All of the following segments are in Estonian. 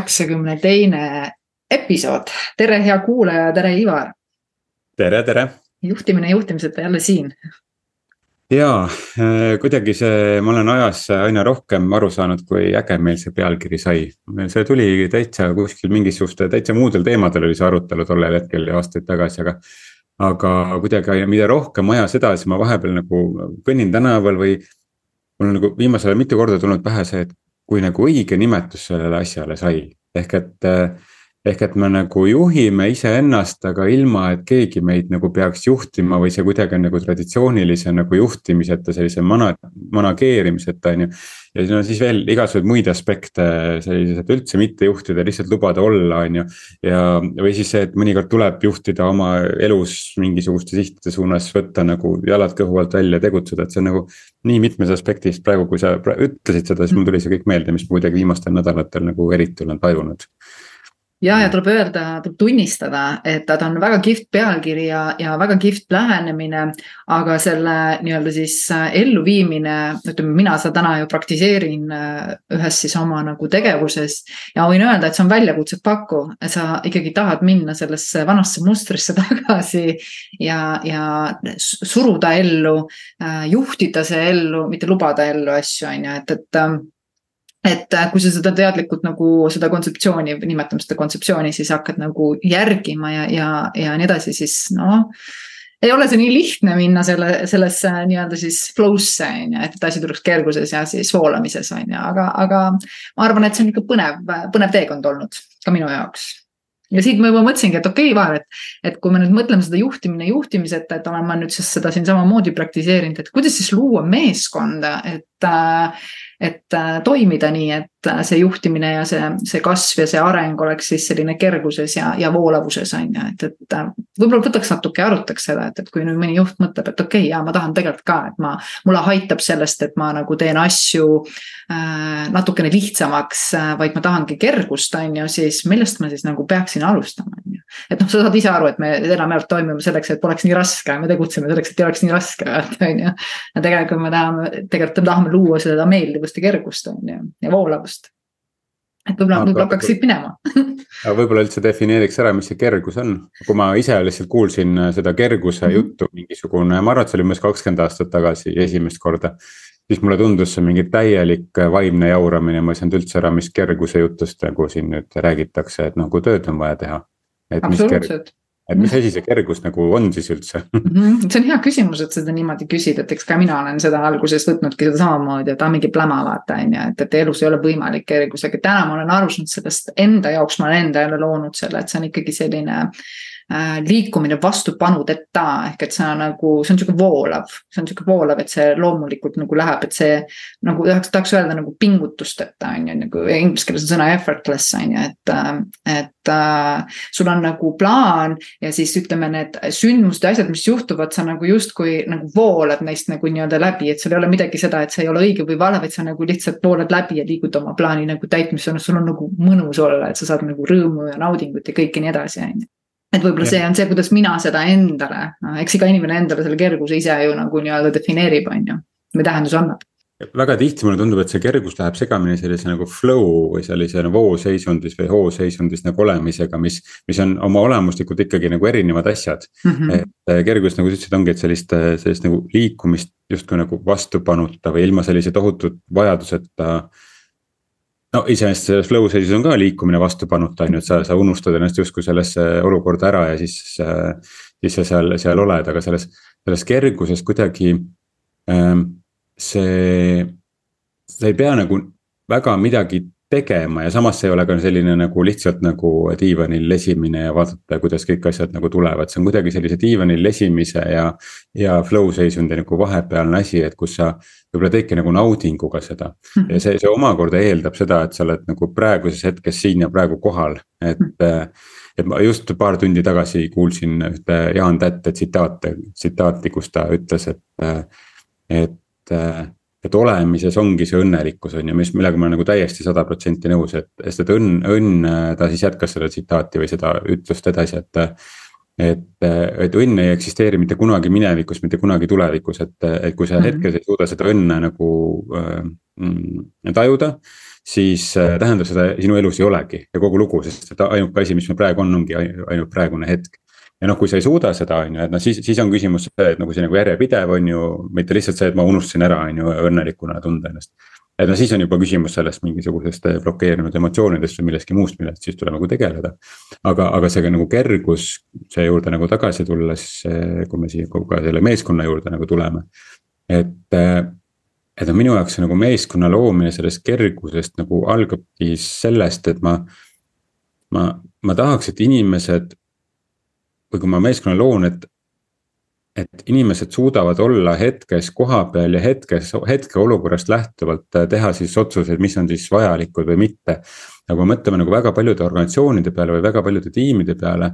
kaheksakümne teine episood. tere, hea kuulaja, tere, Ivar. tere, tere. juhtimine juhtimiseta jälle siin. ja äh, kuidagi see, ma olen ajas aina rohkem aru saanud, kui äge meil see pealkiri sai. see tuli täitsa kuskil mingisuguste täitsa muudel teemadel oli see arutelu tollel hetkel aastaid tagasi, aga. aga kuidagi, mida rohkem ajas edasi, ma vahepeal nagu kõnnin tänaval või. mul on nagu viimasel ajal mitu korda tulnud pähe see, et kui nagu õige nimetus sellele asjale sai, ehk et äh, ehk et me nagu juhime iseennast, aga ilma, et keegi meid nagu peaks juhtima või see kuidagi on nagu traditsioonilise nagu juhtimiseta, sellise mana-, manageerimiseta, on ju. ja on siis veel igasuguseid muid aspekte sellises, et üldse mitte juhtida, lihtsalt lubada olla, on ju. ja, või siis see, et mõnikord tuleb juhtida oma elus mingisuguste sihtide suunas, võtta nagu jalad kõhu alt välja, tegutseda, et see on nagu. nii mitmes aspektis praegu, kui sa ütlesid seda, siis mul tuli see kõik meelde, mis ma kuidagi viimastel nädalatel nagu eriti olen tajunud ja, ja tuleb öelda, tuleb tunnistada, et ta on väga kihvt pealkiri ja, ja väga kihvt lähenemine. aga selle nii-öelda siis äh, elluviimine, ütleme, mina seda täna ju praktiseerin äh, ühes siis oma nagu tegevuses. ja võin öelda, et see on väljakutset pakkuv, et sa ikkagi tahad minna sellesse vanasse mustrisse tagasi. ja, ja suruda ellu, äh, juhtida see ellu, mitte lubada ellu asju, on ju, et, et et äh, kui sa seda teadlikult nagu seda kontseptsiooni, nimetame seda kontseptsiooni, siis hakkad nagu järgima ja, ja, ja nii edasi, siis noh. ei ole see nii lihtne minna selle, sellesse nii-öelda siis flow'sse on ju, et asi tuleks kerguses ja siis voolamises on ju, aga, aga. ma arvan, et see on ikka põnev, põnev teekond olnud ka minu jaoks ja siit ma juba mõtlesingi, et okei okay,, Ivar, et, et kui me nüüd mõtleme seda juhtimine juhtimiseta, et olen ma nüüd siis seda siin samamoodi praktiseerinud, et kuidas siis luua meeskonda, et äh, et äh, toimida nii, et äh, see juhtimine ja see, see kasv ja see areng oleks siis selline kerguses ja, ja voolavuses on ju, et, et äh, võib-olla võtaks natuke ja arutaks seda, et, et kui nüüd mõni juht mõtleb, et okei okay,, ja ma tahan tegelikult ka, et ma, mulle aitab sellest, et ma nagu teen asju äh, natukene lihtsamaks äh,, vaid ma tahangi kergust, on ju, siis millest ma siis nagu peaksin alustama, on ju. Et noh, sa saad ise aru, et me enamjaolt toimime selleks, et poleks nii raske, me tegutseme selleks, et ei oleks nii raske, on ju. ja tegelikult me tahame, tegelikult me tahame luua seda meeldivust ja kergust on ju ja voolavust. et võib-olla, võib-olla hakkaks siit minema aga võib-olla üldse defineeriks ära, mis see kergus on, kui ma ise lihtsalt kuulsin äh, seda kerguse mm -hmm. juttu mingisugune, ma arvan, et see oli umbes kakskümmend aastat tagasi esimest korda. siis mulle tundus see mingi täielik äh, vaimne jauramine, ma ei saanud üldse ära, mis kerguse jutust nagu siin nüüd räägitakse, et noh, kui tööd on vaja teha. Absoluutselt et mis asi see kergus nagu on siis üldse? -hmm. see on hea küsimus, et seda niimoodi küsid, et eks ka mina olen seda alguses võtnudki seda samamoodi, et aa mingi pläma vaata on ju, et, et elus ei ole võimalik kergus, aga täna ma olen aru saanud sellest enda jaoks, ma olen enda jälle loonud selle, et see on ikkagi selline Äh, liikumine vastupanudeta ehk et on nagu, see on sihuke voolav, see on sihuke voolav, et see loomulikult nagu läheb, et see. nagu tahaks, tahaks öelda nagu pingutusteta on ju nagu inglise keeles on sõna effortless on ju, et, äh, et äh, sul on nagu plaan ja siis ütleme, need sündmused ja asjad, mis juhtuvad, sa nagu justkui nagu voolad neist nagu nii-öelda läbi, et sul ei ole midagi seda, et see ei ole õige või vale, vaid sa nagu lihtsalt voolad läbi ja liigud oma plaani nagu täitmisse, sul on nagu mõnus olla, et sa saad nagu rõõmu ja naudingut ja kõike nii edasi, on ju et võib-olla see on see, kuidas mina seda endale, noh eks iga inimene endale selle kerguse ise ju nagu nii-öelda defineerib, on ju, või tähenduse annab väga tihti mulle tundub, et see kergus läheb segamini sellise nagu flow või sellise nagu vooseisundis või hooseisundis nagu olemisega, mis. mis on oma olemuslikult ikkagi nagu erinevad asjad mm. -hmm. et äh, kergus, nagu sa ütlesid, ongi, et sellist, äh, sellist nagu liikumist justkui nagu vastupanuta või ilma sellise tohutu vajaduseta no iseenesest selles flow seisus on ka liikumine vastupanuta on ju, et sa, sa unustad ennast justkui sellesse olukorda ära ja siis. siis sa seal, seal oled, aga selles, selles kerguses kuidagi ähm, see. sa ei pea nagu väga midagi tegema ja samas see ei ole ka selline nagu lihtsalt nagu diivanil lesimine ja vaadata, kuidas kõik asjad nagu tulevad, see on kuidagi sellise diivanil lesimise ja. ja flow seisundi nagu vahepealne asi, et kus sa võib-olla teedki nagu naudinguga seda. ja see, see omakorda eeldab seda, et sa oled nagu praeguses hetkes siin ja praegu kohal, et. et ma just paar tundi tagasi kuulsin ühte Jaan Tätte tsitaate, tsitaati, kus ta ütles, et, et et olemises ongi see õnnelikkus on ju, mis, millega ma olen nagu täiesti sada protsenti nõus, et, sest et õnn, õnn, ta siis jätkas seda tsitaati või seda ütlust edasi, et. et, et õnn ei eksisteeri mitte kunagi minevikus, mitte kunagi tulevikus, et, et kui sa mm -hmm. hetkes ei suuda seda õnne nagu äh, tajuda. siis äh, tähendab seda sinu elus ei olegi ja kogu lugu, sest et ainuke asi, mis meil praegu on, ongi ainult praegune hetk. Ja noh, kui sa ei suuda seda, on ju, et noh, siis, siis on küsimus see, et nagu see nagu järjepidev on ju, mitte lihtsalt see, et ma unustasin ära, on ju, õnnelikuna tunda ennast. et no siis on juba küsimus sellest mingisugusest blokeerunud emotsioonidest või millestki muust, millest siis tuleb nagu tegeleda. aga, aga see nagu kergus, see juurde nagu tagasi tulla, siis kui me siia ka selle meeskonna juurde nagu tuleme. et et noh, minu jaoks see nagu meeskonna loomine sellest kergusest nagu algabki sellest, et ma. ma, ma tahaks, et inimesed või kui ma meeskonna loon, et. et inimesed suudavad olla hetkes kohapeal ja hetkes, hetkeolukorrast lähtuvalt teha siis otsuseid, mis on siis vajalikud või mitte. aga kui me mõtleme nagu väga paljude organisatsioonide peale või väga paljude tiimide peale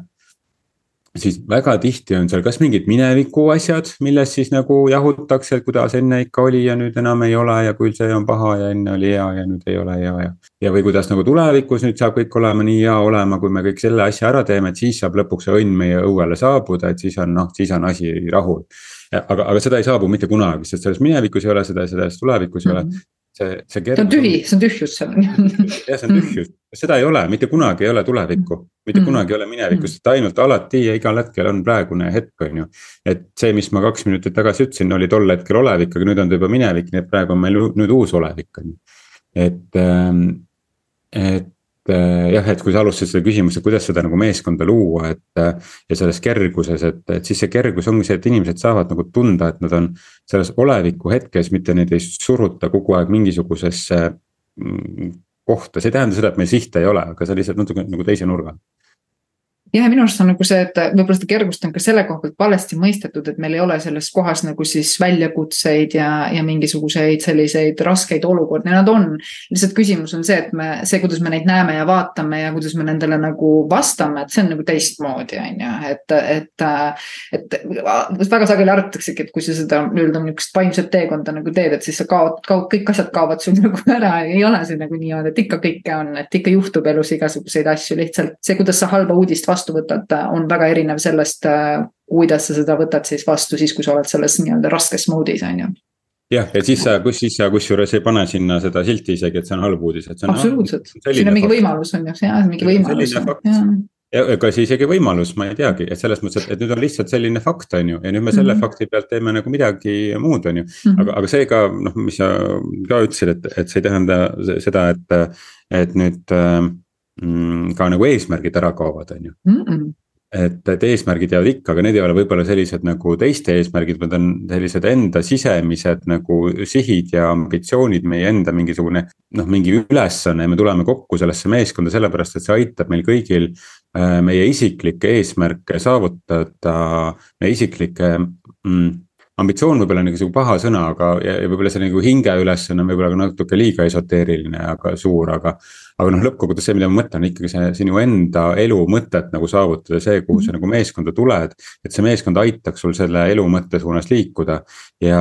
siis väga tihti on seal kas mingid mineviku asjad, milles siis nagu jahutakse, et kuidas enne ikka oli ja nüüd enam ei ole ja küll see on paha ja enne oli hea ja nüüd ei ole hea ja. ja või kuidas nagu tulevikus nüüd saab kõik olema nii hea olema, kui me kõik selle asja ära teeme, et siis saab lõpuks see õnn meie õuele saabuda, et siis on noh, siis on asi rahul. aga, aga seda ei saabu mitte kunagi, sest selles minevikus ei ole seda, selles tulevikus ei mm -hmm. ole see, see. ta on tühi, see on tühjus seal. jah, see on tühjus, seda ei ole, mitte kunagi ei ole tulevikku, mitte mm. kunagi ei ole minevikku, sest ainult alati ja igal hetkel on praegune hetk, on ju. et see, mis ma kaks minutit tagasi ütlesin, oli tol hetkel olevik, aga nüüd on ta juba minevik, nii et praegu on meil nüüd uus olevik, on ju. et, ähm, et Äh, jah, et kui sa alustasid seda küsimust, et kuidas seda nagu meeskonda luua, et. Äh, ja selles kerguses, et, et siis see kergus ongi see, et inimesed saavad nagu tunda, et nad on selles oleviku hetkes, mitte neid ei suruta kogu aeg mingisugusesse mm, kohta, see ei tähenda seda, et meil sihte ei ole, aga see lihtsalt natuke nagu teise nurga jah, minu arust on nagu see, et võib-olla seda kergust on ka selle koha pealt valesti mõistetud, et meil ei ole selles kohas nagu siis väljakutseid ja, ja mingisuguseid selliseid raskeid olukordi, nad on. lihtsalt küsimus on see, et me, see, kuidas me neid näeme ja vaatame ja kuidas me nendele nagu vastame, et see on nagu teistmoodi, on ju, et, et. et väga sageli arutataksegi, et kui sa seda nii-öelda niisugust vaimset teekonda nagu teed, et siis sa kaod, kaod, kõik asjad kaovad sul nagu ära, ei ole see nagu niimoodi, et ikka kõike on, et ikka juhtub elus igasuguseid asju, lihtsalt see, kuidas sa halba uudist vastu vastu võtad, on väga erinev sellest, kuidas sa seda võtad siis vastu siis, kui sa oled selles nii-öelda raskes moodis, on ju jah, ja siis sa, kus siis sa kusjuures ei pane sinna seda silti isegi, et see on halb uudis, et see on. absoluutselt, siin on mingi võimalus on ju, jah, mingi võimalus. ja ega see isegi võimalus, ma ei teagi, et selles mõttes, et nüüd on lihtsalt selline fakt, on ju, ja nüüd me selle mm -hmm. fakti pealt teeme nagu midagi muud, on ju. -hmm. aga, aga see ka noh, mis sa ka ütlesid, et, et see ei tähenda seda, et, et nüüd äh, ka nagu eesmärgid ära kaovad, on ju mm. -mm et, et eesmärgid jäävad ikka, aga need ei ole võib-olla sellised nagu teiste eesmärgid, vaid on sellised enda sisemised nagu sihid ja ambitsioonid, meie enda mingisugune. noh, mingi ülesanne ja me tuleme kokku sellesse meeskonda sellepärast, et see aitab meil kõigil äh, meie isiklikke eesmärke saavutada, meie isiklikke mm, ambitsioon võib-olla on nagu paha sõna, aga ja, ja võib-olla see nagu hingeülesanne on võib-olla ka natuke liiga esoteeriline, aga suur, aga. aga noh, lõppkokkuvõttes see, mida ma mõtlen, ikkagi see sinu enda elu mõtet nagu saavutada, see, kuhu sa nagu meeskonda tuled. et see meeskond aitaks sul selle elu mõtte suunas liikuda ja,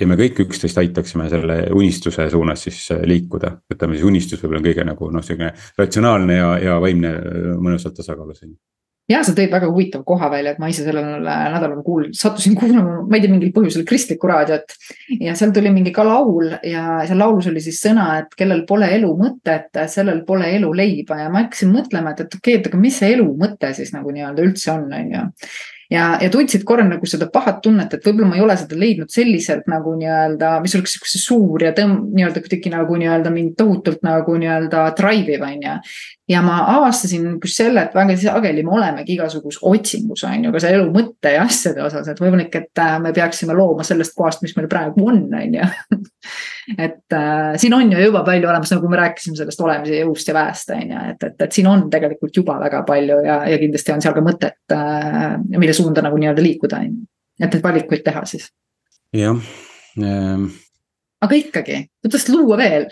ja me kõik üksteist aitaksime selle unistuse suunas siis liikuda. ütleme siis unistus võib-olla on kõige nagu noh, sihuke ratsionaalne ja, ja vaimne mõnusalt tasakaalus on ju ja sa tõid väga huvitava koha välja, et ma ise sellel nädalal kuul-, sattusin kuulama, ma ei tea, mingil põhjusel kristlikku raadiot. ja seal tuli mingi ka laul ja seal laulus oli siis sõna, et kellel pole elu mõtet, sellel pole elu leiba. Ja ma hakkasin mõtlema, et, et okei okay,, et aga mis see elu mõte siis nagu nii-öelda üldse on, on ju. Ja, ja tundsid korra nagu seda pahat tunnet, et võib-olla ma ei ole seda leidnud selliselt nagu nii-öelda, mis oleks siukse suur ja tõmb-, nii-öelda kuidagi nagu nii-öelda mind tohutult nagu nii-öelda drive ib, on ju ja ma avastasin just selle, et väga sageli me olemegi igasugus otsingus, on ju, ka selle elu mõtte ja asjade osas, et võimalik, et äh, me peaksime looma sellest kohast, mis meil praegu on, on ju. et äh, siin on ju juba palju olemas, nagu me rääkisime sellest olemise jõust ja väest, on ju, et, et, et siin on tegelikult juba väga palju ja, ja kindlasti on seal ka mõtet äh,, mille suunda nagu nii-öelda liikuda, on ju. et neid valikuid teha siis. jah ähm.... aga ikkagi, kuidas luua veel?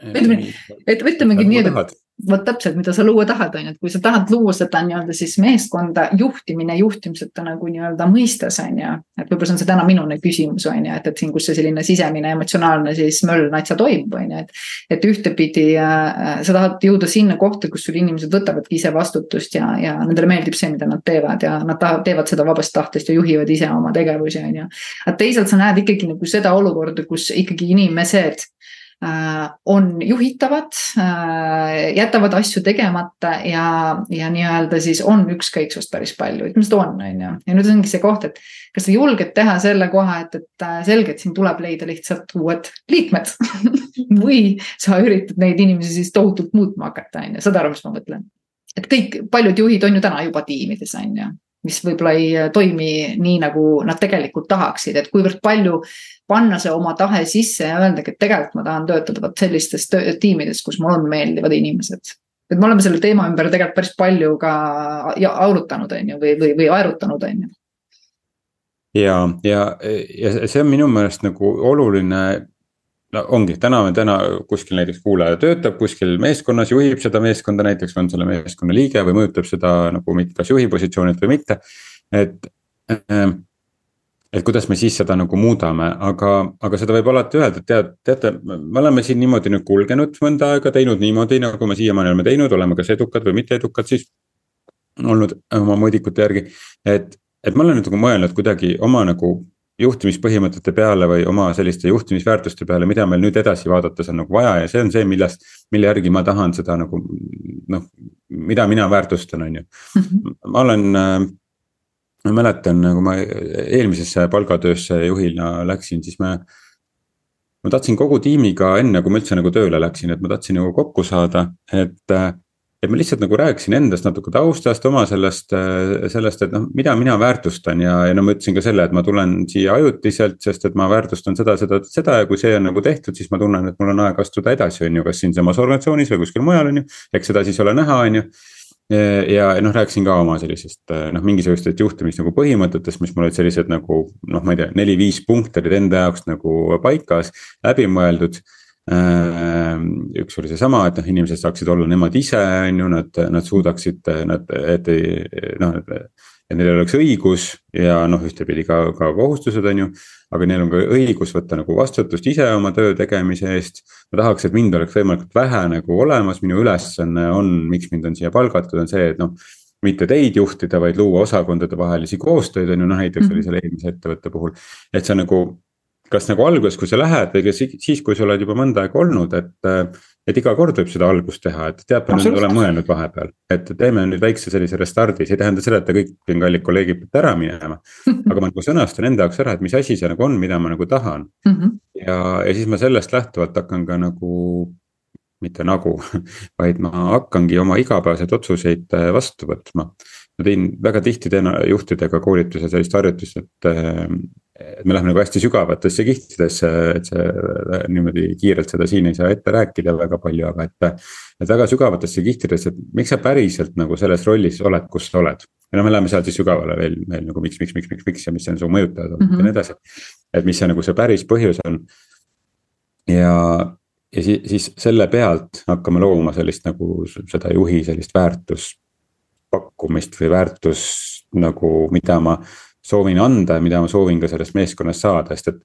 ütleme, et ütlemegi nii, et vot täpselt, mida sa luua tahad, on ju, et kui sa tahad luua seda nii-öelda siis meeskonda juhtimine juhtimiseta nagu nii-öelda mõistes on ju. et võib-olla see on see täna minune küsimus on ju, et, et siin, kus see selline sisemine emotsionaalne siis möll natsa toimub, on ju, et. et ühtepidi äh, sa tahad jõuda sinna kohta, kus sul inimesed võtavadki ise vastutust ja, ja nendele meeldib see, mida nad teevad ja nad tahavad, teevad seda vabast tahtest ja juhivad ise oma tegevusi, on ju. aga teisalt sa näed ikkagi nagu seda olukorda, kus ikkagi inimesed on juhitavad, jätavad asju tegemata ja, ja nii-öelda siis on ükskõiksust päris palju, ütleme seda on, on ju. ja nüüd ongi see koht, et kas sa julged teha selle koha, et, et selge, et siin tuleb leida lihtsalt uued liikmed või sa üritad neid inimesi siis tohutult muutma hakata, on ju, saad aru, mis ma mõtlen? et kõik, paljud juhid on ju täna juba tiimides, on ju mis võib-olla ei äh, toimi nii, nagu nad tegelikult tahaksid, et kuivõrd palju panna see oma tahe sisse ja öeldagi, et tegelikult ma tahan töötada vot sellistes tiimides, kus mul on meeldivad inimesed. et me oleme selle teema ümber tegelikult päris palju ka aurutanud, on ju, või, või, või aerutanud, on ju. ja, ja, ja see on minu meelest nagu oluline no ongi, täna on täna kuskil näiteks kuulaja töötab kuskil meeskonnas, juhib seda meeskonda näiteks, on selle meeskonna liige või mõjutab seda nagu kas juhi positsioonilt või mitte. et, ähm, et kuidas me siis seda nagu muudame, aga, aga seda võib alati öelda, et tead, teate, me oleme siin niimoodi nüüd kulgenud mõnda aega, teinud niimoodi, nagu me siiamaani oleme teinud, oleme kas edukad või mitte edukad siis. olnud oma mõõdikute järgi, et, et ma olen nüüd nagu mõelnud kuidagi oma nagu juhtimispõhimõtete peale või oma selliste juhtimisväärtuste peale, mida meil nüüd edasi vaadates on nagu vaja ja see on see, millest, mille järgi ma tahan seda nagu noh, mida mina väärtustan, on ju. Mhm. ma olen ma mäletan, kui ma eelmisesse palgatöösse juhina läksin, siis me. ma tahtsin kogu tiimiga enne, kui ma üldse nagu tööle läksin, et ma tahtsin nagu kokku saada, et et ma lihtsalt nagu rääkisin endast natuke taustast, oma sellest, sellest, et noh, mida mina väärtustan ja, ja no ma ütlesin ka selle, et ma tulen siia ajutiselt, sest et ma väärtustan seda, seda, seda ja kui see on nagu tehtud, siis ma tunnen, et mul on aeg astuda edasi, on ju, kas siinsamas organisatsioonis või kuskil mujal, on ju. eks seda siis ole näha, on ju ja noh, rääkisin ka oma sellisest noh, mingisugustest juhtimis nagu põhimõtetest, mis mul olid sellised nagu noh, ma ei tea, neli-viis punkti olid enda jaoks nagu paigas, läbimõeldud üks oli seesama, et noh, inimesed saaksid olla nemad ise, on ju, nad, nad suudaksid, nad, et ei noh, et neil oleks õigus ja noh, ühtepidi ka, ka kohustused, on ju. aga neil on ka õigus võtta nagu vastutust ise oma töö tegemise eest. ma tahaks, et mind oleks võimalikult vähe nagu olemas, minu ülesanne on, miks mind on siia palgatud, on see, et noh mitte teid juhtida, vaid luua osakondade vahelisi koostöid, on ju, noh näiteks mm -hmm. oli selle eelmise ettevõtte puhul. et see nagu kas nagu alguses, kui sa lähed või ka siis, kui sa oled juba mõnda aega olnud, et. et iga kord võib seda algust teha, et tead, ma nüüd olen mõelnud vahepeal, et teeme nüüd väikse sellise restardi, see ei tähenda seda, et te kõik siin kallid kolleegid peate ära minema. aga ma nagu sõnastan enda jaoks ära, et mis asi see nagu on, mida ma nagu tahan mm. -hmm. ja, ja siis ma sellest lähtuvalt hakkan ka nagu mitte nagu, vaid ma hakkangi oma igapäevaseid otsuseid äh, vastu võtma. ma teen väga tihti teen juhtidega koolituse sellist harjutust, et äh, et me läheme nagu hästi sügavatesse kihtidesse, et see niimoodi kiirelt seda siin ei saa ette rääkida väga palju, aga et. et väga sügavatesse kihtidesse, et miks sa päriselt nagu selles rollis oled, kus sa oled. ja noh, me läheme sealt siis sügavale veel, veel nagu miks, miks, miks, miks, miks ja mis on su mõjutajad mm -hmm. ja nii edasi. et mis see nagu see päris põhjus on. ja, ja siis, siis selle pealt hakkame looma sellist nagu seda juhi sellist väärtuspakkumist või väärtust nagu, mida ma soovin anda ja mida ma soovin ka sellest meeskonnast saada, sest et.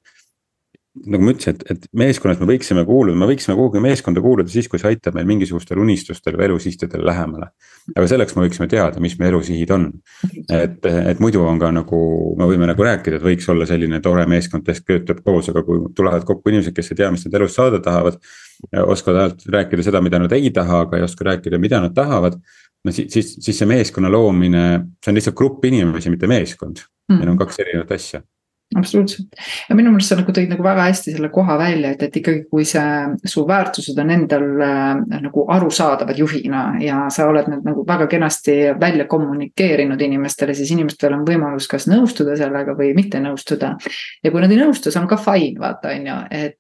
nagu ma ütlesin, et, et meeskonnas me võiksime kuuluda, me võiksime kuhugi meeskonda kuuluda siis, kui see aitab meil mingisugustele unistustele või elusihtidele lähemale. aga selleks me võiksime teada, mis meie elusihid on. et, et muidu on ka nagu, me võime nagu rääkida, et võiks olla selline tore meeskond, kes töötab koos, aga kui tulevad kokku inimesed, kes ei tea, mis nad elus saada tahavad. oskavad ainult rääkida seda, mida nad ei taha, aga ei oska rääkida, mida nad tahavad no siis, siis, siis see meeskonna loomine, see on lihtsalt grupp inimesi, mitte meeskond mm., need on kaks erinevat asja absoluutselt ja minu meelest sa nagu tõid nagu väga hästi selle koha välja, et, et ikkagi, kui see su väärtused on endal äh, nagu arusaadavad juhina ja sa oled need nagu väga kenasti välja kommunikeerinud inimestele, siis inimestel on võimalus kas nõustuda sellega või mitte nõustuda. ja kui nad ei nõustu, see on ka fine, vaata on ju, et,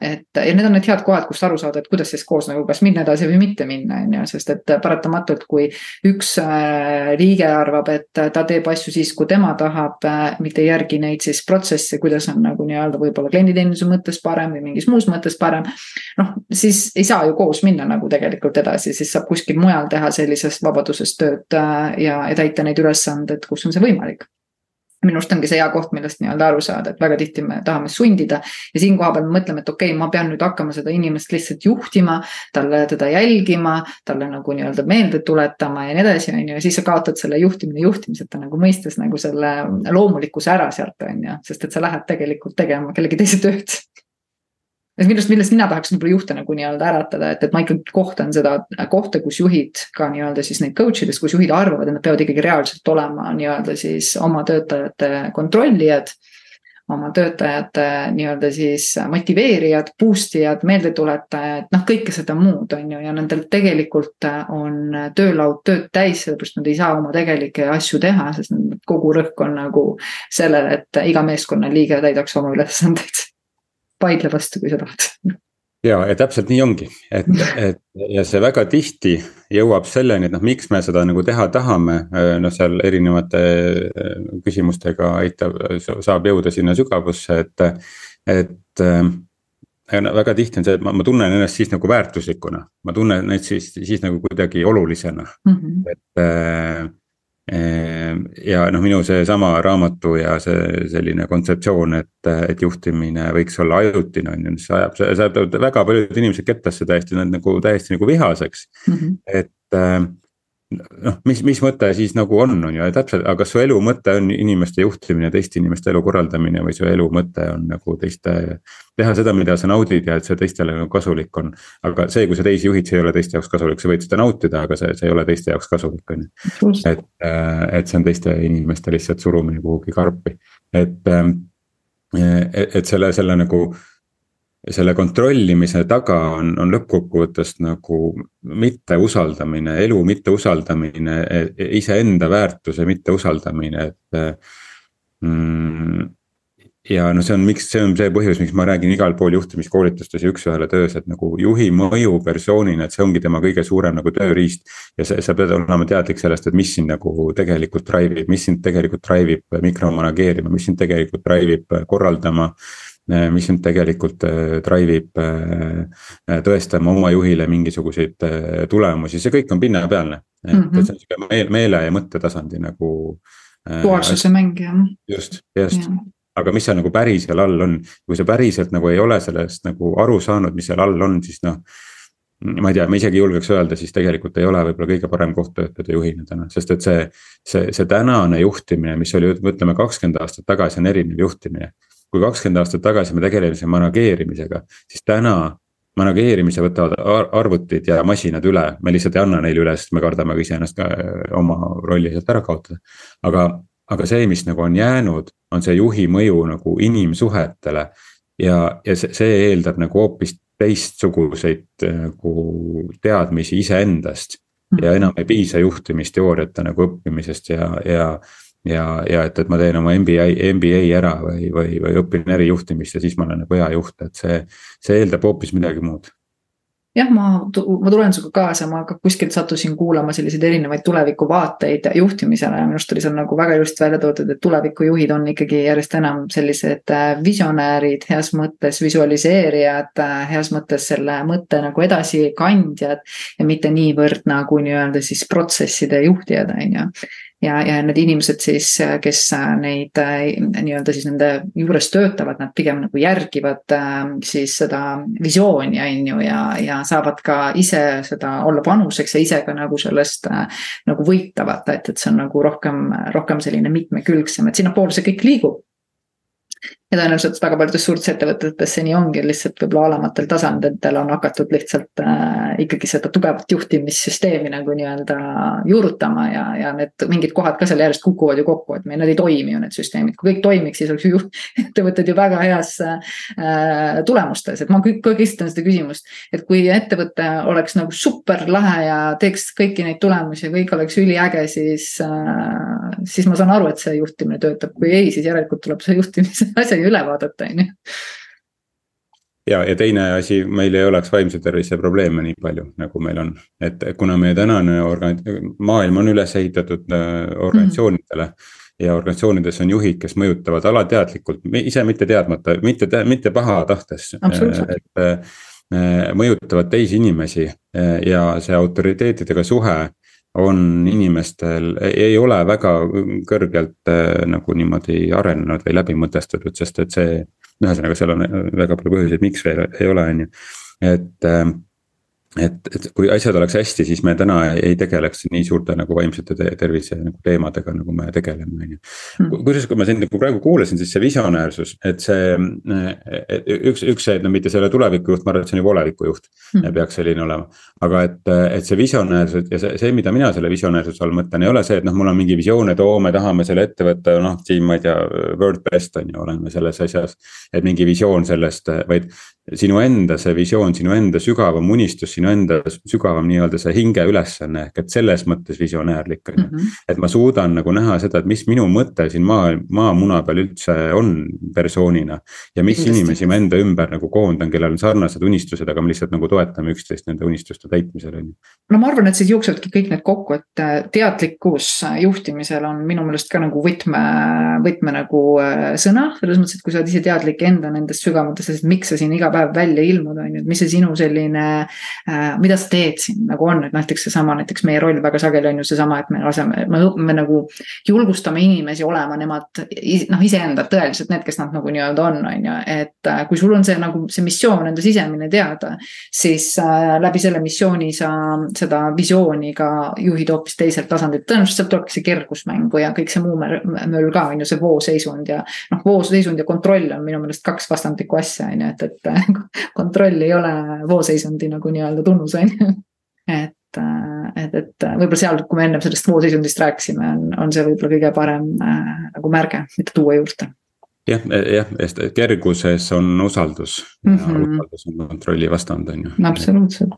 et ja need on need head kohad, kust aru saada, et kuidas siis koos nagu kas minna edasi või mitte minna, on ju, sest et paratamatult, kui üks äh, liige arvab, et ta teeb asju siis, kui tema tahab, äh, mitte ei järgi neid siis protsessi, kuidas on nagu nii-öelda võib-olla klienditeeninduse mõttes parem või mingis muus mõttes parem. noh, siis ei saa ju koos minna nagu tegelikult edasi, siis saab kuskil mujal teha sellisest vabadusest tööd äh, ja, ja täita neid ülesandeid, kus on see võimalik minu arust ongi see hea koht, millest nii-öelda aru saada, et väga tihti me tahame sundida. ja siin kohapeal me mõtleme, et okei okay,, ma pean nüüd hakkama seda inimest lihtsalt juhtima, talle teda jälgima, talle nagu nii-öelda meelde tuletama ja nii edasi, on ju, ja siis sa kaotad selle juhtimine juhtimiseta nagu mõistes nagu selle loomulikkuse ära sealt, on ju, sest et sa lähed tegelikult tegema kellegi teise tööd millest, millest mina tahaks võib-olla juhte nagu nii-öelda äratada, et, et ma ikkagi kohtan seda kohta, kus juhid ka nii-öelda siis neid coach ides, kus juhid arvavad, et nad peavad ikkagi reaalselt olema nii-öelda siis oma töötajate kontrollijad oma töötajate nii-öelda siis motiveerijad, boost ijad, meeldetuletajad, noh, kõike seda muud, on ju, ja nendel tegelikult on töölaud tööd täis, sellepärast nad ei saa oma tegelikke asju teha, sest kogu rõhk on nagu sellele, et iga meeskonnaliige täidaks oma ülesandeid. Vaidle vastu, kui sa tahad. Ja, ja täpselt nii ongi, et, et ja see väga tihti jõuab selleni, et noh, miks me seda nagu teha tahame, noh, seal erinevate äh, küsimustega aitab, saab jõuda sinna sügavusse, et, et äh, no väga tihti on see, et ma, ma tunnen ennast siis nagu väärtuslikuna, ma tunnen ennast siis, siis nagu kuidagi olulisena. Mm, -hmm. et äh, ja noh, minu seesama raamatu ja see selline kontseptsioon, et, et juhtimine võiks olla ajutine on ju, mis ajab, see ajab väga paljud inimesed kettasse täiesti, nad nagu täiesti nagu vihaseks mm. -hmm. et ehm, noh, mis, mis mõte siis nagu on, on ju, täpselt, aga kas su elu mõte on inimeste juhtimine, teiste inimeste elu korraldamine või su elu mõte on nagu teiste. teha seda, mida sa naudid ja et see teistele nagu kasulik on. aga see, kui sa teisi juhid, see ei ole teiste jaoks kasulik, sa võid seda nautida, aga see, see ei ole teiste jaoks kasulik, on ju. et, et see on teiste inimeste lihtsalt surumine kuhugi karpi, et, et, et selle, selle nagu selle kontrollimise taga on, on lõppkokkuvõttes nagu mitteusaldamine, elu mitteusaldamine, iseenda väärtuse mitteusaldamine, et mm, ja no see on, miks, see on see põhjus, miks ma räägin igal pool juhtimiskoolitustes ja üks-ühele töös, et nagu juhi mõju persoonina, et see ongi tema kõige suurem nagu tööriist. ja see, sa pead olema teadlik sellest, et mis sind nagu tegelikult drive ib, mis sind tegelikult drive ib mikromanageerima, mis sind tegelikult drive ib korraldama mis sind tegelikult äh, drive ib äh, tõestama oma juhile mingisuguseid tulemusi, see kõik on pinnapealne. et mm, -hmm. et see on sihuke meele, meele ja mõttetasandi nagu. duaalsuse mäng jah. just, just, aga mis seal nagu päris seal all on, kui sa päriselt nagu ei ole sellest nagu aru saanud, mis seal all on, siis noh ma ei tea, ma isegi julgeks öelda, siis tegelikult ei ole võib-olla kõige parem koht töötada juhina täna, sest et see, see, see tänane juhtimine, mis oli, ütleme kakskümmend aastat tagasi on erinev juhtimine kui kakskümmend aastat tagasi me tegelesime manageerimisega, siis täna manageerimise võtavad arvutid ja masinad üle, me lihtsalt ei anna neile üle, sest me kardame ka iseennast ka äh, oma rolli sealt ära kaotada. aga, aga see, mis nagu on jäänud, on see juhi mõju nagu inimsuhetele. ja, ja see, see eeldab nagu hoopis teistsuguseid äh, nagu teadmisi iseendast. ja enam ei piisa juhtimisteooriate nagu õppimisest ja, ja ja, ja et, et ma teen oma MBA, MBA ära või, või, või õpin ärijuhtimist ja siis ma olen nagu hea juht, et see, see eeldab hoopis midagi muud jah, ma, ma tulen sinuga kaasa, ma ka kuskilt sattusin kuulama selliseid erinevaid tulevikuvaateid juhtimisele ja minu arust oli seal nagu väga ilusti välja toodud, et tulevikujuhid on ikkagi järjest enam sellised äh, visionäärid, heas mõttes visualiseerijad, äh, heas mõttes selle mõtte nagu edasikandjad. ja mitte niivõrd nagu nii-öelda siis protsesside juhtijad, on ju ja, ja need inimesed siis, kes neid nii-öelda siis nende juures töötavad, nad pigem nagu järgivad siis seda visiooni, on ju, ja, ja saavad ka ise seda olla panuseks ja ise ka nagu sellest nagu võita, vaata, et, et see on nagu rohkem, rohkem selline mitmekülgsem, et sinnapoole see kõik liigub ja tõenäoliselt väga paljudes suurtes ettevõtetes see nii ongi, lihtsalt võib-olla alamatel tasanditel on hakatud lihtsalt äh, ikkagi seda tugevat juhtimissüsteemi nagu nii-öelda juurutama ja, ja need mingid kohad ka seal järjest kukuvad ju kokku, et meil need ei toimi ju need süsteemid, kui kõik toimiks, siis oleks ju ettevõtted ju väga heas äh, tulemustes, et ma kõik esitan seda küsimust. et kui ettevõte oleks nagu super lahe ja teeks kõiki neid tulemusi ja kõik oleks üliäge, siis äh,, siis ma saan aru, et see juhtimine töötab, kui ei, siis järelikult tuleb see juhtimise asja midagi üle vaadata, on ju ja, ja teine asi, meil ei oleks vaimse tervise probleeme nii palju, nagu meil on, et kuna meie tänane organ-, maailm on üles ehitatud äh, organisatsioonidele mm. ja organisatsioonides on juhid, kes mõjutavad alateadlikult, ise mitte teadmata, mitte, mitte pahatahtes. et äh, mõjutavad teisi inimesi äh, ja see autoriteetidega suhe on inimestel, ei ole väga kõrgelt äh, nagu niimoodi arenenud või läbi mõtestatud, sest et see. ühesõnaga, seal on väga palju põhjuseid, miks veel ei ole, on ju, et äh, et, et kui asjad oleks hästi, siis me täna ei tegeleks nii suurte nagu vaimsete tervise nagu teemadega, nagu me tegeleme, on ju. Hmm. kusjuures, kui ma sind nagu praegu kuulasin, siis see visionäärsus, et see, et üks, üks see, et no mitte selle tulevikujuht, ma arvan, et see on juba olevikujuht mm. peaks selline olema. aga et, et see visionäärsus ja see, see, mida mina selle visionäärsuse all mõtlen, ei ole see, et noh, mul on mingi visioon, et oo, me tahame selle ette võtta, noh, siin ma ei tea, world best on ju, oleme selles asjas. et mingi visioon sellest, vaid sinu enda see visioon, sinu enda sügavam unistus, sinu enda sügavam nii-öelda see hinge ülesanne ehk et selles mõttes visionäärlik on ju. Mhm. et ma suudan nagu näha seda, et mis minu mõte siin maa, maamuna peal üldse on persoonina. ja mis Kindlasti. inimesi ma enda ümber nagu koondan, kellel on sarnased unistused, aga me lihtsalt nagu toetame üksteist nende unistuste täitmisel on ju. no ma arvan, et siis jooksevadki kõik need kokku, et äh, teadlikkus juhtimisel on minu meelest ka nagu võtme, võtme nagu äh, sõna. selles mõttes, et kui sa oled ise teadlik enda nendest sügavatest asjadest, miks sa siin iga päev päev välja ilmuda, on ju, et mis see sinu selline äh,, mida sa teed siin nagu on, et näiteks seesama, näiteks meie roll väga sageli on ju seesama, et me laseme, me, nagu julgustame inimesi olema nemad noh, iseendad tõeliselt need, kes nad nagu nii-öelda on, on ju, et äh, kui sul on see nagu see missioon enda sisemine teada, siis äh, läbi selle missiooni sa seda visiooni ka juhid hoopis teiselt tasandilt, tõenäoliselt sealt tulebki see kergusmängu ja kõik see muu möll ka on ju, see vooseisund ja noh, vooseisund ja kontroll on minu meelest kaks vastandlikku asja on ju, et, et kontroll ei ole vooseisundi nagu nii-öelda tunnus, on ju. et, et, et võib-olla seal, kui me ennem sellest vooseisundist rääkisime, on, on see võib-olla kõige parem äh, nagu märge, mida tuua juurde jah, jah, sest kerguses on usaldus mm -hmm. usaldus on kontrolli vastand, on ju. absoluutselt.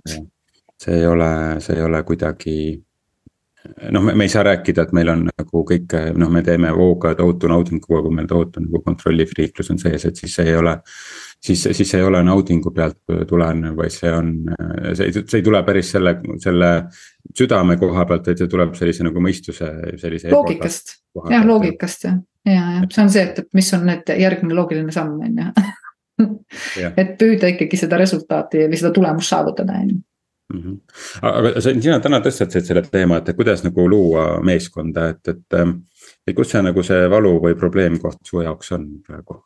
see ei ole, see ei ole kuidagi noh, me ei saa rääkida, et meil on nagu kõike, noh, me teeme hooga tohutu naudinguga, kui meil tohutu nagu kontrollifriiklus on sees, et siis see ei ole siis, siis see ei ole naudingu pealt tulenev, vaid see on, see ei, see ei tule päris selle, selle südame koha pealt, vaid see tuleb sellise nagu mõistuse sellise. loogikast, jah, loogikast jah, ja, ja see on see, et, mis on need järgmine loogiline samm, on ju. et püüda ikkagi seda resultaati või seda tulemust saavutada, on ju Mm -hmm. aga sa, sina täna tõstatasid selle teema, et kuidas nagu luua meeskonda, et, et. et kus see nagu see valu või probleemkoht su jaoks on praegu?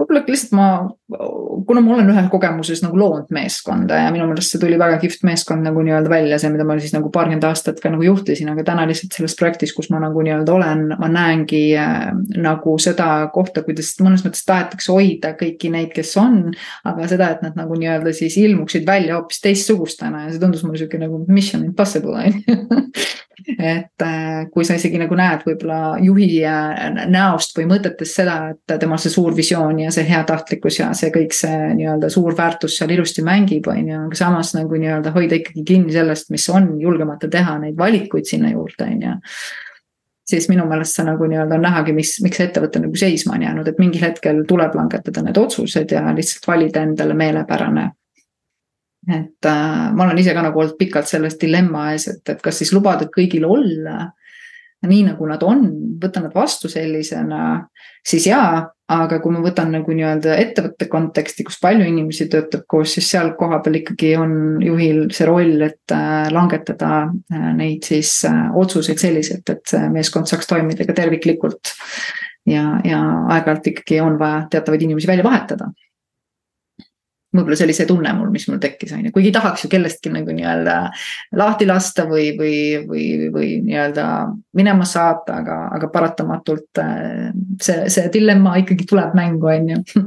Võib-olla lihtsalt ma, kuna ma olen ühes kogemuses nagu loonud meeskonda ja minu meelest see tuli väga kihvt meeskond nagu nii-öelda välja, see, mida ma siis nagu paarkümmend aastat ka nagu juhtisin, aga täna lihtsalt selles projektis, kus ma nagu nii-öelda olen, ma näengi äh, nagu seda kohta, kuidas mõnes mõttes tahetakse hoida kõiki neid, kes on. aga seda, et nad nagu nii-öelda siis ilmuksid välja hoopis teistsugustena ja see tundus mulle sihuke nagu mission impossible on ju et äh, kui sa isegi nagu näed võib-olla juhi äh, näost või mõtetest seda, et temal see suur visioon ja see heatahtlikkus ja see kõik see nii-öelda suur väärtus seal ilusti mängib, on ju, aga samas nagu nii-öelda hoida ikkagi kinni sellest, mis on, julgemata teha neid valikuid sinna juurde, on ju. Siis minu meelest see nagu nii-öelda on nähagi, mis, miks see ettevõte nagu seisma on jäänud, et mingil hetkel tuleb langetada need otsused ja lihtsalt valida endale meelepärane et äh, ma olen ise ka nagu olnud pikalt selles dilemma ees, et, et kas siis lubada kõigil olla nii, nagu nad on, võtta nad vastu sellisena, siis jaa, aga kui ma võtan nagu nii-öelda ettevõtte konteksti, kus palju inimesi töötab koos, siis seal kohapeal ikkagi on juhil see roll, et äh, langetada äh, neid siis äh, otsuseid selliselt, et meeskond saaks toimida ka terviklikult. ja, ja aeg-ajalt ikkagi on vaja teatavaid inimesi välja vahetada võib-olla see oli see tunne mul, mis mul tekkis, on ju, kuigi tahaks ju kellestki nagu nii-öelda lahti lasta või, või, või, või nii-öelda minema saata, aga, aga paratamatult äh, see, see dilemma ikkagi tuleb mängu, on ju.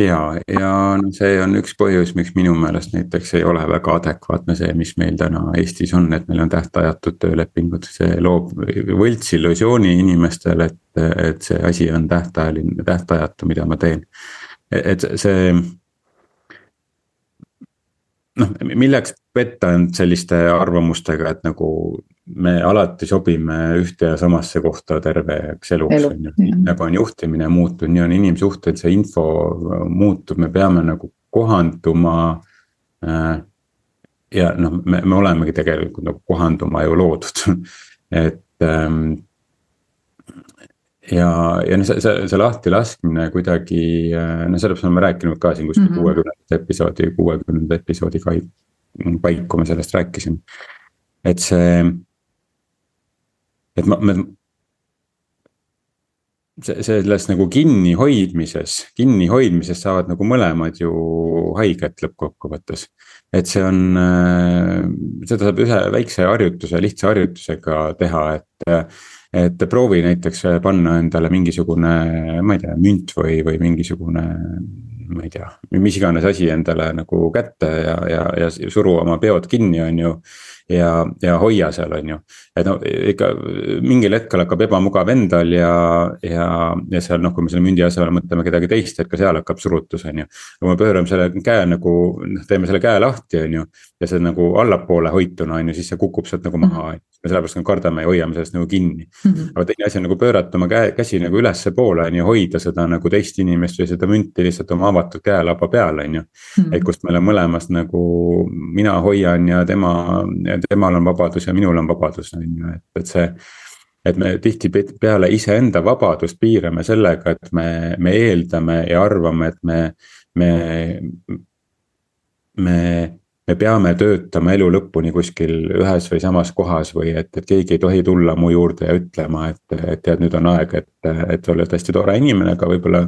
ja, ja no see on üks põhjus, miks minu meelest näiteks ei ole väga adekvaatne see, mis meil täna Eestis on, et meil on tähtajatud töölepingud, see loob võltsillusiooni inimestele, et, et see asi on tähtajaline, tähtajatu, mida ma teen et see. noh, milleks petta end selliste arvamustega, et nagu me alati sobime ühte ja samasse kohta terveks eluks Elu. on ju. nagu on juhtimine muutunud, nii on inimsuhted, see info muutub, me peame nagu kohanduma äh, ja noh, me, me olemegi tegelikult nagu kohanduma ju loodud et ähm, ja, ja noh, see, see, see lahti laskmine kuidagi, no sellest me oleme rääkinud ka siin kuskil mhm. kuuekümnendat mm -hmm. episoodi, kuuekümnenda episoodi paiku me sellest rääkisime. et see, et ma, me. selles nagu kinnihoidmises, kinnihoidmises saavad nagu mõlemad ju haiget lõppkokkuvõttes. et see on, äh, seda saab ühe väikse harjutuse, lihtsa harjutusega teha, et. Et proovi näiteks panna endale mingisugune, ma ei tea, münt või, või mingisugune ma ei tea, mis iganes asi endale nagu kätte ja, ja, ja suru oma peod kinni, on ju. Ja, ja hoia seal, on ju, et no ikka mingil hetkel hakkab ebamugav endal ja, ja, ja seal noh, kui me selle mündi asemel mõtleme kedagi teist, et ka seal hakkab surutus, on ju. kui me pöörame selle käe nagu, noh teeme selle käe lahti, on ju, ja see nagu allapoole hoituna on ju, siis see kukub sealt nagu maha, on ju me sellepärast nagu kardame ja hoiame sellest nagu kinni mm. -hmm. aga teine asi on nagu pöörata oma käe, käsi nagu ülespoole on ju, hoida seda nagu teist inimest või seda münti lihtsalt oma avatud käelaba peal, on ju. Mhm. et kust meil on mõlemas nagu mina hoian ja tema, temal on vabadus ja minul on vabadus, on ju, et, et see et me tihtipeale iseenda vabadust piirame sellega, et me, me eeldame ja arvame, et me, me, me me peame töötama elu lõpuni kuskil ühes või samas kohas või et, et keegi ei tohi tulla mu juurde ja ütlema, et, et tead, nüüd on aeg, et, et sa oled hästi tore inimene, aga võib-olla.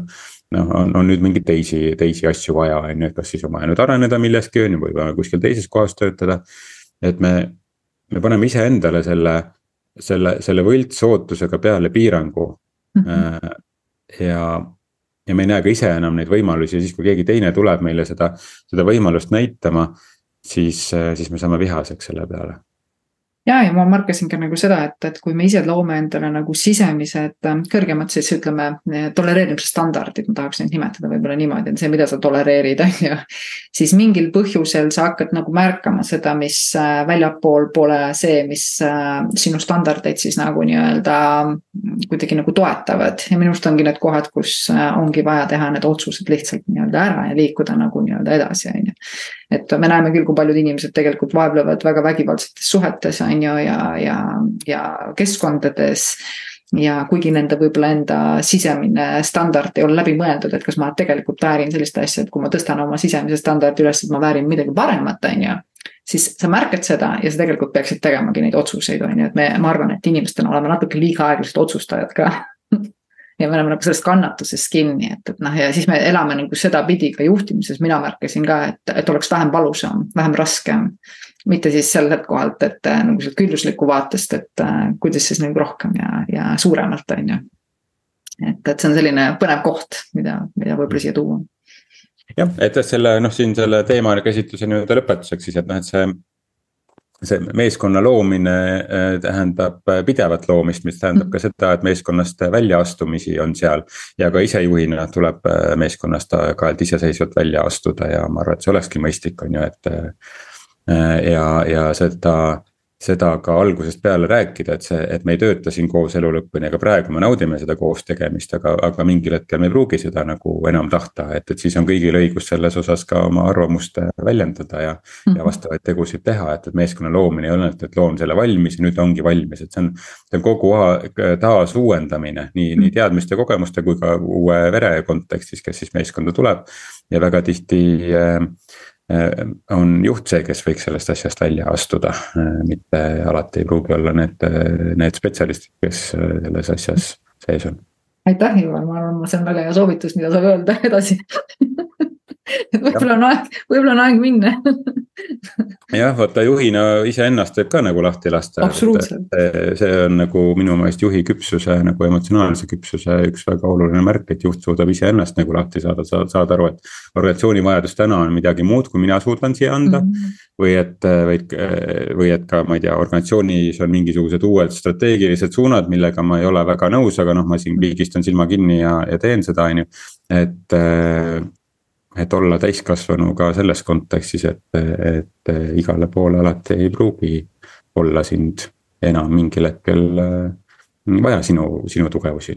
noh, on, on nüüd mingeid teisi, teisi asju vaja, on ju, et kas siis on vaja nüüd areneda milleski on ju, või vaja kuskil teises kohas töötada. Et me, me paneme iseendale selle, selle, selle võltsootusega peale piirangu mm. -hmm. ja ja me ei näe ka ise enam neid võimalusi ja siis, kui keegi teine tuleb meile seda, seda võimalust näitama siis, äh, siis me saame vihaseks selle peale ja, ja ma märkasin ka nagu seda, et, et kui me ise loome endale nagu sisemised äh, kõrgemad siis ütleme tolereerimisstandardid, ma tahaks neid nimetada võib-olla niimoodi, et see, mida sa tolereerid, on ju. siis mingil põhjusel sa hakkad nagu märkama seda, mis äh, väljapool pole see, mis sinu standardeid siis nagu nii-öelda kuidagi nagu toetavad ja minu arust ongi need kohad, kus ongi vaja teha need otsused lihtsalt nii-öelda ära ja liikuda nagu nii-öelda edasi, on ju et me näeme küll, kui paljud inimesed tegelikult vaevlevad väga vägivaldsetes suhetes, on ju, ja, ja, ja keskkondades ja kuigi nende võib-olla enda sisemine standard ei ole läbi mõeldud, et kas ma tegelikult väärin sellist asja, et kui ma tõstan oma sisemise standardi üles, et ma väärin midagi paremat, on ju. siis sa märkad seda ja sa tegelikult peaksid tegemagi neid otsuseid, on ju, et me, ma arvan, et inimestena oleme natuke liiga aeglased otsustajad ka ja me oleme nagu sellest kannatusest kinni, et, et noh, ja siis me elame nagu sedapidi ka juhtimises, mina märkasin ka, et, et oleks vähem valusam, vähem raskem. mitte siis sellelt kohalt, et äh, nagu sealt külluslikku vaatest, et äh, kuidas siis nagu rohkem ja, ja suuremalt, on ju. et, et see on selline põnev koht, mida, mida võib-olla siia tuua jah, et selle noh, siin selle teema käsitluse nii-öelda lõpetuseks siis, et noh, et see see meeskonna loomine äh, tähendab äh, pidevat loomist, mis tähendab ka seda, et meeskonnast väljaastumisi on seal. ja ka isejuhina tuleb äh, meeskonnast aeg-ajalt iseseisvalt välja astuda ja ma arvan, et see olekski mõistlik, on ju, et. ja, ja seda seda ka algusest peale rääkida, et see, et me ei tööta siin koos elu lõpuni, aga praegu me naudime seda koos tegemist, aga, aga mingil hetkel me ei pruugi seda nagu enam tahta, et, et siis on kõigil õigus selles osas ka oma arvamust väljendada ja mm. -hmm. ja mhm. vastavaid tegusid teha, et, et meeskonna loomine ei ole, et, et loon selle valmis ja nüüd ongi valmis, et see on. see on kogu aeg taasuuendamine nii nii teadmiste, kogemuste kui ka uue vere kontekstis, kes siis meeskonda tuleb. ja väga tihti Äh, on juht see, kes võiks sellest asjast välja astuda, äh, mitte alati ei pruugi olla need, äh, need spetsialistid, kes selles asjas sees on. aitäh, Ivar, ma arvan, see on väga hea soovitus, mida saab öelda. Edasi võib-olla on aeg, võib-olla on aeg minna jah, vaata juhina iseennast võib ka nagu lahti lasta. see on nagu minu meelest juhi küpsuse nagu emotsionaalse küpsuse üks väga oluline märk, et juht suudab iseennast nagu lahti saada, saada aru, et. organisatsiooni vajadus täna on midagi muud, kui mina suudan siia anda mm. -hmm. või et, või, või et ka, ma ei tea, organisatsioonis on mingisugused uued strateegilised suunad, millega ma ei ole väga nõus, aga noh, ma siin pigistan silma kinni ja, ja teen seda, on ju. et et olla täiskasvanu ka selles kontekstis, et, et igale poole alati ei pruugi olla sind enam mingil hetkel äh, vaja sinu, sinu tugevusi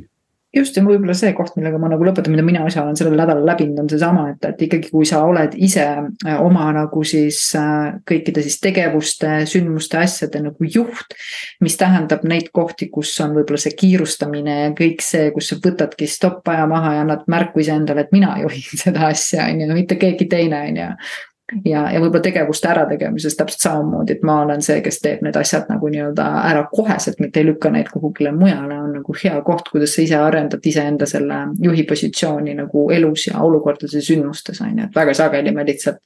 just ja võib-olla see koht, millega ma nagu lõpetan, mida mina ise olen sellel nädalal läbinud, on seesama, et, et ikkagi, kui sa oled ise äh, oma nagu siis äh, kõikide siis tegevuste, sündmuste, asjade nagu juht. mis tähendab neid kohti, kus on võib-olla see kiirustamine ja kõik see, kus sa võtadki stopp aja maha ja annad märku iseendale, et mina juhin seda asja, on ju, mitte keegi teine, on ju ja, ja võib-olla tegevuste ärategemises täpselt samamoodi, et ma olen see, kes teeb need asjad nagu nii-öelda ära koheselt, mitte ei lükka neid kuhugile mujale, on nagu hea koht, kuidas sa ise arendad iseenda selle juhi positsiooni nagu elus ja olukordades ja sündmustes on ju, et väga sageli me lihtsalt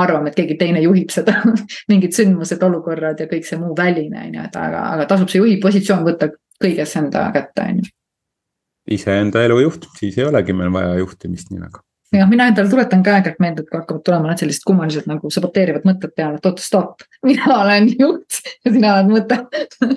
arvame, et keegi teine juhib seda mingid sündmused, olukorrad ja kõik see muu väline on ju, et aga, aga tasub see juhi positsioon võtta kõiges enda kätte, on ju. iseenda elu juht, siis ei olegi meil vaja juhtimist nii väga jah, mina endale tuletan ka aeg-ajalt meelde, et kui hakkavad tulema need sellised kummalised nagu saboteerivad mõtted peale, et oota, stopp, mina olen juht ja sina oled mõte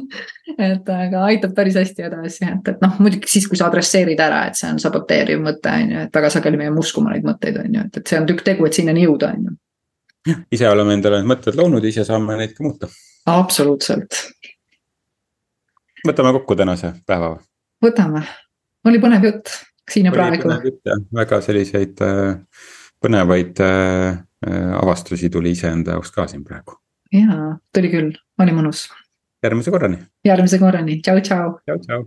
et aga aitab päris hästi edasi, et, et noh, muidugi siis, kui sa adresseerid ära, et see on saboteeriv mõte, on ju, et väga sageli me jääme uskuma neid mõtteid, on ju, et, et see on tükk tegu, et sinnani jõuda, on ju. ise oleme endale need mõtted loonud, ise saame neid ka muuta. absoluutselt. võtame kokku tänase päeva. võtame, oli põnev jutt siin ja praegu. väga selliseid äh, põnevaid äh, äh, avastusi tuli iseenda jaoks ka siin praegu. jaa, tuli küll, oli mõnus. järgmise korrani. järgmise korrani, tšau, tšau. tšau, tšau.